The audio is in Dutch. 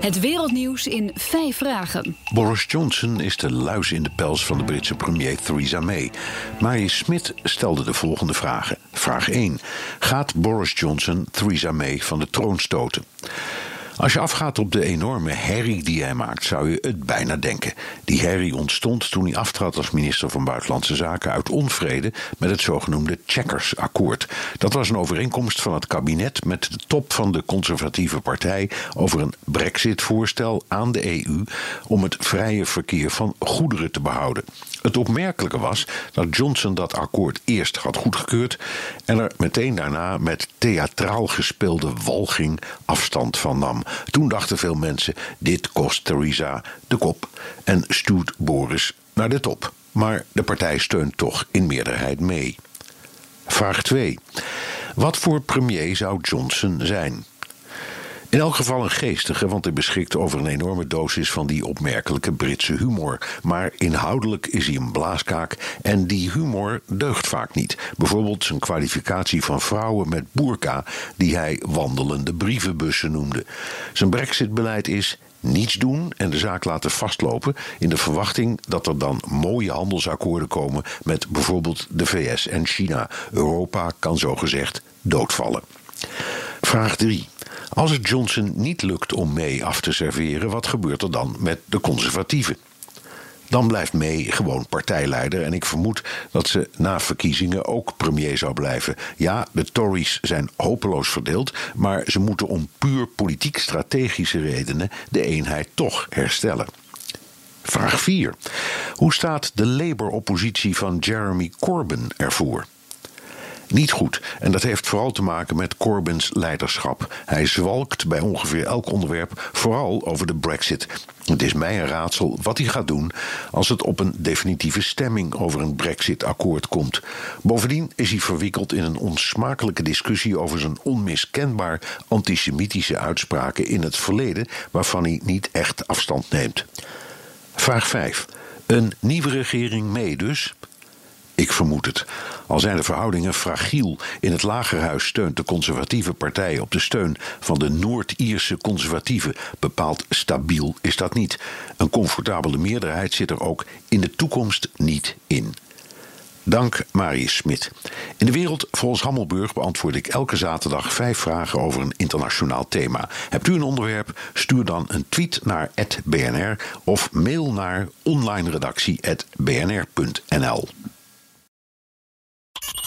Het wereldnieuws in vijf vragen. Boris Johnson is de luis in de pels van de Britse premier Theresa May. Mary Smith stelde de volgende vragen. Vraag 1. Gaat Boris Johnson Theresa May van de troon stoten? Als je afgaat op de enorme herrie die hij maakt, zou je het bijna denken. Die herrie ontstond toen hij aftrad als minister van Buitenlandse Zaken uit onvrede met het zogenoemde Checkers-akkoord. Dat was een overeenkomst van het kabinet met de top van de conservatieve partij over een Brexit-voorstel aan de EU om het vrije verkeer van goederen te behouden. Het opmerkelijke was dat Johnson dat akkoord eerst had goedgekeurd en er meteen daarna met theatraal gespeelde walging afstand van nam. Toen dachten veel mensen: dit kost Theresa de kop en stuurt Boris naar de top. Maar de partij steunt toch in meerderheid mee. Vraag 2. Wat voor premier zou Johnson zijn? In elk geval een geestige, want hij beschikt over een enorme dosis van die opmerkelijke Britse humor. Maar inhoudelijk is hij een blaaskaak en die humor deugt vaak niet. Bijvoorbeeld zijn kwalificatie van vrouwen met boerka, die hij wandelende brievenbussen noemde. Zijn brexit-beleid is niets doen en de zaak laten vastlopen in de verwachting dat er dan mooie handelsakkoorden komen met bijvoorbeeld de VS en China. Europa kan zogezegd doodvallen. Vraag 3. Als het Johnson niet lukt om May af te serveren, wat gebeurt er dan met de conservatieven? Dan blijft May gewoon partijleider en ik vermoed dat ze na verkiezingen ook premier zou blijven. Ja, de Tories zijn hopeloos verdeeld, maar ze moeten om puur politiek-strategische redenen de eenheid toch herstellen. Vraag 4. Hoe staat de Labour-oppositie van Jeremy Corbyn ervoor? Niet goed. En dat heeft vooral te maken met Corbyns leiderschap. Hij zwalkt bij ongeveer elk onderwerp, vooral over de Brexit. Het is mij een raadsel wat hij gaat doen als het op een definitieve stemming over een Brexit-akkoord komt. Bovendien is hij verwikkeld in een onsmakelijke discussie over zijn onmiskenbaar antisemitische uitspraken in het verleden, waarvan hij niet echt afstand neemt. Vraag 5. Een nieuwe regering mee dus? Ik vermoed het. Al zijn de verhoudingen fragiel. In het lagerhuis steunt de conservatieve partij op de steun van de Noord-Ierse conservatieven. Bepaald stabiel is dat niet. Een comfortabele meerderheid zit er ook in de toekomst niet in. Dank Marius Smit. In de wereld volgens Hammelburg beantwoord ik elke zaterdag vijf vragen over een internationaal thema. Hebt u een onderwerp? Stuur dan een tweet naar @bnr of mail naar onlineredactie@bnr.nl.